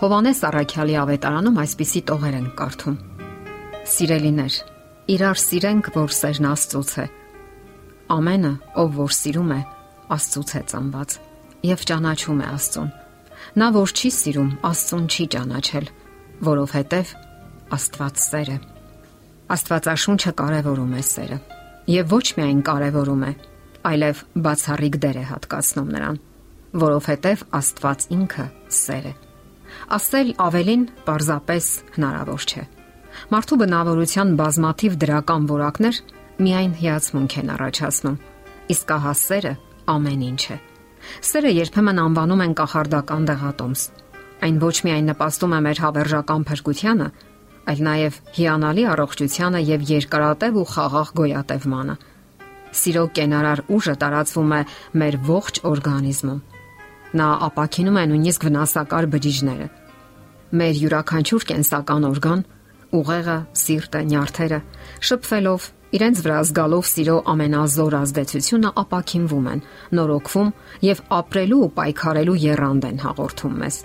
Հովանես Առաքյալի ավետարանում այսպիսի տողեր են կարդում. Սիրելիներ, իրար սիրենք, որ սերն Աստծոց է։ Ամենը, ով որ սիրում է, Աստծոց է ծնված եւ ճանաչում է Աստծուն։ Նա որ չի սիրում, Աստծուն չի ճանաչել, որովհետեւ Աստված սեր է։ Աստվածաշունչը կարևորում է սերը եւ ոչ միայն կարևորում է, այլև բացառիկ դեր է հատկացնում նրան, որովհետեւ Աստված ինքը սեր է։ Ասել ավելին պարզապես հնարավոր չէ։ Մարդու բնավորության բազմաթիվ դրական որակներ միայն հիացմունք են առաջացնում։ Իսկ ահա սերը ամեն ինչ է։ Սերը երբեմն անվանում են կախարդական դեղատոմս։ Այն ոչ միայն նպաստում է մեր հավերժական փրկությանը, այլ նաև հիանալի առողջությանը եւ երկարատև ու խաղաղ գոյատևմանը։ Սիրո կենարար ուժը տարածվում է մեր ողջ օրգանիզմում Նա ապակինում է նույնիսկ վնասակար բջիջները։ Մեր յուրաքանչյուր կենսական օրգան՝ ուղեղը, սիրտը, նյարդերը, շփվելով իրենց վրա զգալով սիրո ամենազոր ազդեցությունը ապակինվում են, նորոգվում եւ ապրելու ու պայքարելու երանգ են հաղորդում մեզ։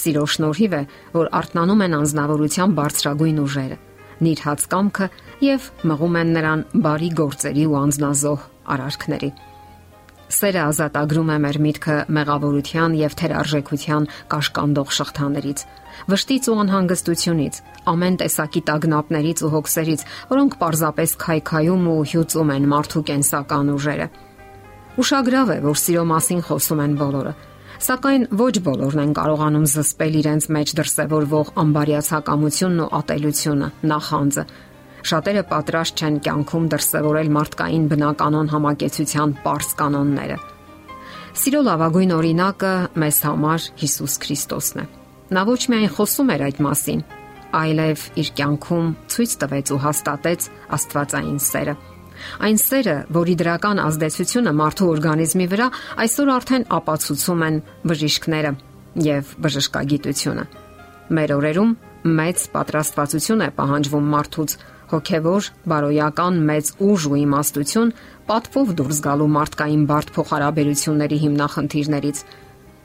Սիրո շնորհիվ է, որ արթնանում են անznավորության բարձրագույն ուժերը, նիրհած կամքը եւ մղում են նրան բարի գործերի ու անznազող արարքների։ Սերը ազատագրում է մեր միտքը մեղավորության եւ թերարժեքության կաշկանդող շղթաներից, վշտից ու անհանգստությունից, ամեն տեսակի տագնապներից ու հոգսերից, որոնք պարզապես քայքայում ու հյուծում են մարդու կենսական ուժերը։ Ուշագրավ է, որ սիրո մասին խոսում են բոլորը, սակայն ոչ բոլորն են կարողանում զսպել իրենց մեջ դրսևորվող ամբարիացակամությունն ու ատելությունը, նախանձը, Շատերը պատրաստ չեն կյանքում դրսևորել մարդկային բնականon համակեցության པարս կանոնները։ Սիրո լավագույն օրինակը մեզ համար Հիսուս Քրիստոսն է։ Նա ոչ միայն խոսում էր այդ մասին, այլև իր կյանքում ցույց տվեց ու հաստատեց Աստվածային սերը։ Այն սերը, որի դրական ազդեցությունը մարդու օրգանիզմի վրա այսօր արդեն ապացուցում են բժիշկները եւ բժշկագիտությունը։ Մեր օրերում մեծ պատրաստվածություն է պահանջվում մարդուց հոգևոր, բարոյական մեծ ուժ ու իմաստություն պատվով դուրս գալու մարդկային բարդ փոխհարաբերությունների հիմնախնդիրներից։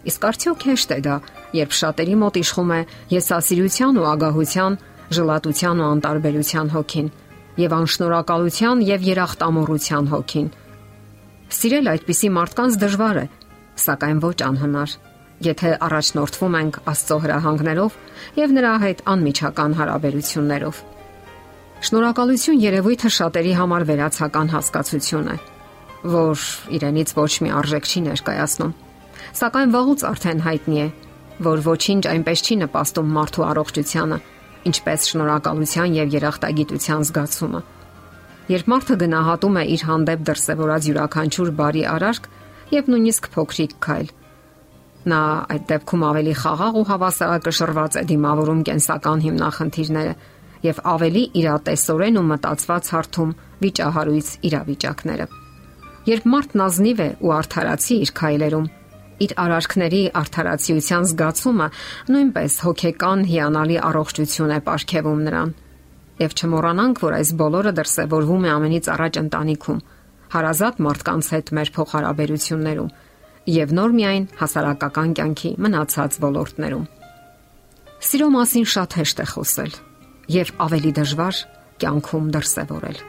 Իսկ արդյոք հեշտ է դա, երբ շատերի մոտ իշխում է եսասիրության ու ագահության, ժլատության ու անտարբերության հոգին եւ անշնորհակալության եւ երախտամոռության հոգին։ Սիրել այդպիսի մարդկանց դժվար է, սակայն ոչ անհնար եթե առաջնորդվում ենք Աստծո հրահանգներով եւ նրա հետ անմիջական հարաբերություններով։ Շնորհակալություն երևույթը շատերի համար վերացական հասկացություն է, որ իրենից ոչ մի արժեք չի ներկայացնում։ Սակայն վաղուց արդեն հայտնի է, որ ոչինչ այնպես չի նպաստում մարդու առողջությանը, ինչպես շնորհակալության եւ երախտագիտության զգացումը։ Երբ մարդը գնահատում է իր հանդեպ դրսևորած յուրաքանչյուր բարի արարք եւ նույնիսկ փոքրիկ քայլ, նա այդ դեպքում ավելի խաղաղ ու հավասարակշռված է դիմավորում կենսական հիմնախնդիրները եւ ավելի իրատեսորեն ու մտածված հարթում վիճահարույց իրավիճակները։ Երբ մարդն ազնիվ է ու արդարացի իր քայլերում, իր արարքների արդարացիության զգացումը նույնպես հոգեկան հիանալի առողջություն է ապարգևում նրան։ Եվ չմոռանանք, որ այս բոլորը դրսևորվում է ամենից առաջ ընտանիքում, հարազատ մարդկանց հետ մեր փոխհարաբերություններում եւ նոր միայն հասարակական կյանքի մնացած ոլորտներում։ Սիրո մասին շատ հեշտ է խոսել, եւ ավելի դժվար կյանքում դրսևորել։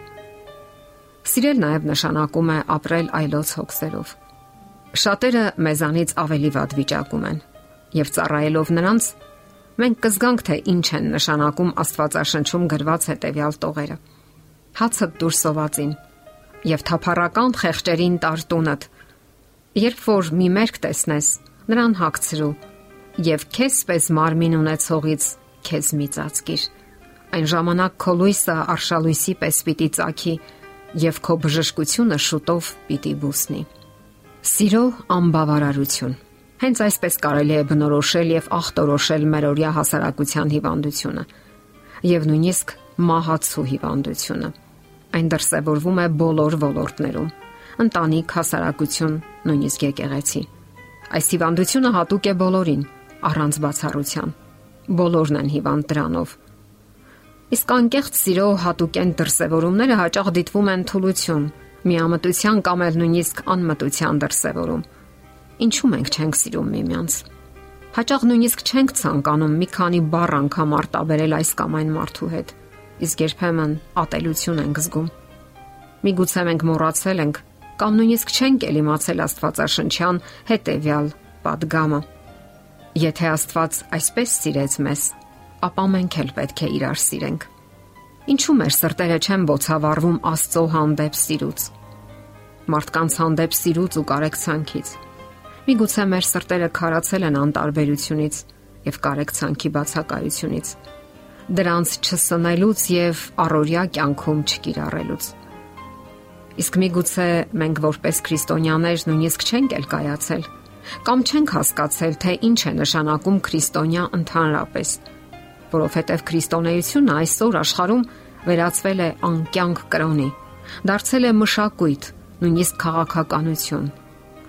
Սիրել նաև նշանակում է ապրել այլոց հոգսերով։ Շատերը մեզանից ավելի վատ վիճակում են եւ ծառայելով նրանց մենք կզգանք թե ինչ են նշանակում Աստվածաշնչում գրված հետեւյալ տողերը։ Հացը դուրս սովածին եւ թափառական խեղճերին տարտունդ երբ որ մի մերկ տեսնես նրան հագցրու եւ քեզպես մարմին ունեցողից քեզ մի ծածկիր Այն ժամանակ քո լույսը արշալույսի պես պիտի ծագի եւ քո բժշկությունը շուտով պիտի բուսնի։ Սիրո անբավարարություն։ Հենց այսպես կարելի է բնորոշել եւ ախտորոշել մերօրյա հասարակության հիվանդությունը եւ նույնիսկ մահացու հիվանդությունը։ Այն դրսևորվում է բոլոր ոլորտներում՝ ընտանիք, հասարակություն, նույնիսկ եկեղեցի։ Այս հիվանդությունը հատուկ է բոլորին, առանց բացառության։ Բոլորն են հիվանդ դրանով Իսկ անկեղծ սիրո հատուկեն դրսևորումները հաճախ դիտվում են թուլություն, միամտության կամ էլ նույնիսկ անմտության դրսևորում։ Ինչու մենք չենք սիրում միմյանց։ Հաճախ նույնիսկ չենք ցանկանում մի քանի բառ անգամ արտաբերել այս կամ այն մարդու հետ իսկ երբեմն ատելություն ենք զգում։ Միգուցե մենք մոռացել ենք կամ նույնիսկ չենք էլ իմացել Աստվածաշնչյան հետևյալ падգամը։ Եթե Աստված այսպես սիրեց մեզ, ապա մենք էլ պետք է իրար սիրենք։ Ինչու մեր սրտերը չեն ոցավառվում Աստծո հանդեպ սիրուց։ Մարդկանց հանդեպ սիրուց ու կարեկցանքից Միգուցե մեր սրտերը քարացել են անտարբերությունից եւ կարեկցանքի բացակայությունից։ Դրանց չսնելուց եւ առօրյա կյանքում չկիրառելուց։ Իսկ միգուցե մենք որպես քրիստոնյաներ նույնիսկ չենք էլ կայացել կամ չենք հասկացել, թե ինչ է նշանակում քրիստոնյա ընդհանրապես, որովհետև քրիստոնեությունը այսօր աշխարում վերածվել է անկյանք կրոնի։ Դարձել է մշակույթ, նույնիսկ քաղաքականություն։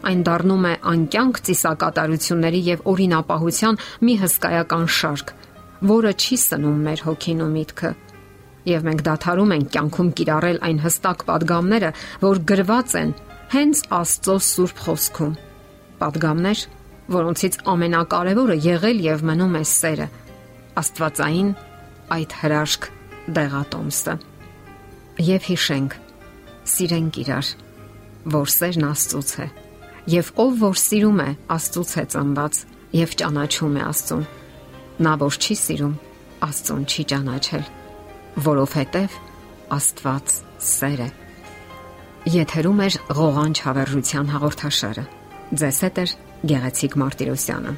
Այն դառնում է անկյանք ծիսակատարությունների եւ օրինապահության մի հսկայական շարք, որը չի սնում մեր հոգին ու միտքը։ Եվ մենք դադարում ենք կյանքում կիրառել այն հստակ падգամները, որ գրված են հենց Աստծո Սուրբ խոսքում։ Падգամներ, որոնցից ամենակարևորը եղել եւ մնում է սերը, Աստվածային այդ հրաշք դեղատոմսը։ Եվ հիշենք, սիրենք իրար, որ սերն Աստծոց է Եվ ով որ սիրում է, Աստծուց է ծնված եւ ճանաչում է Աստծուն։ Նա որ չի սիրում, Աստծուն չի ճանաչել, որովհետեւ Աստված սեր է։ Եթերում է ղողանջ հավերժության հաղորդաշարը։ Ձեզ հետ է Գեղեցիկ Մարտիրոսյանը։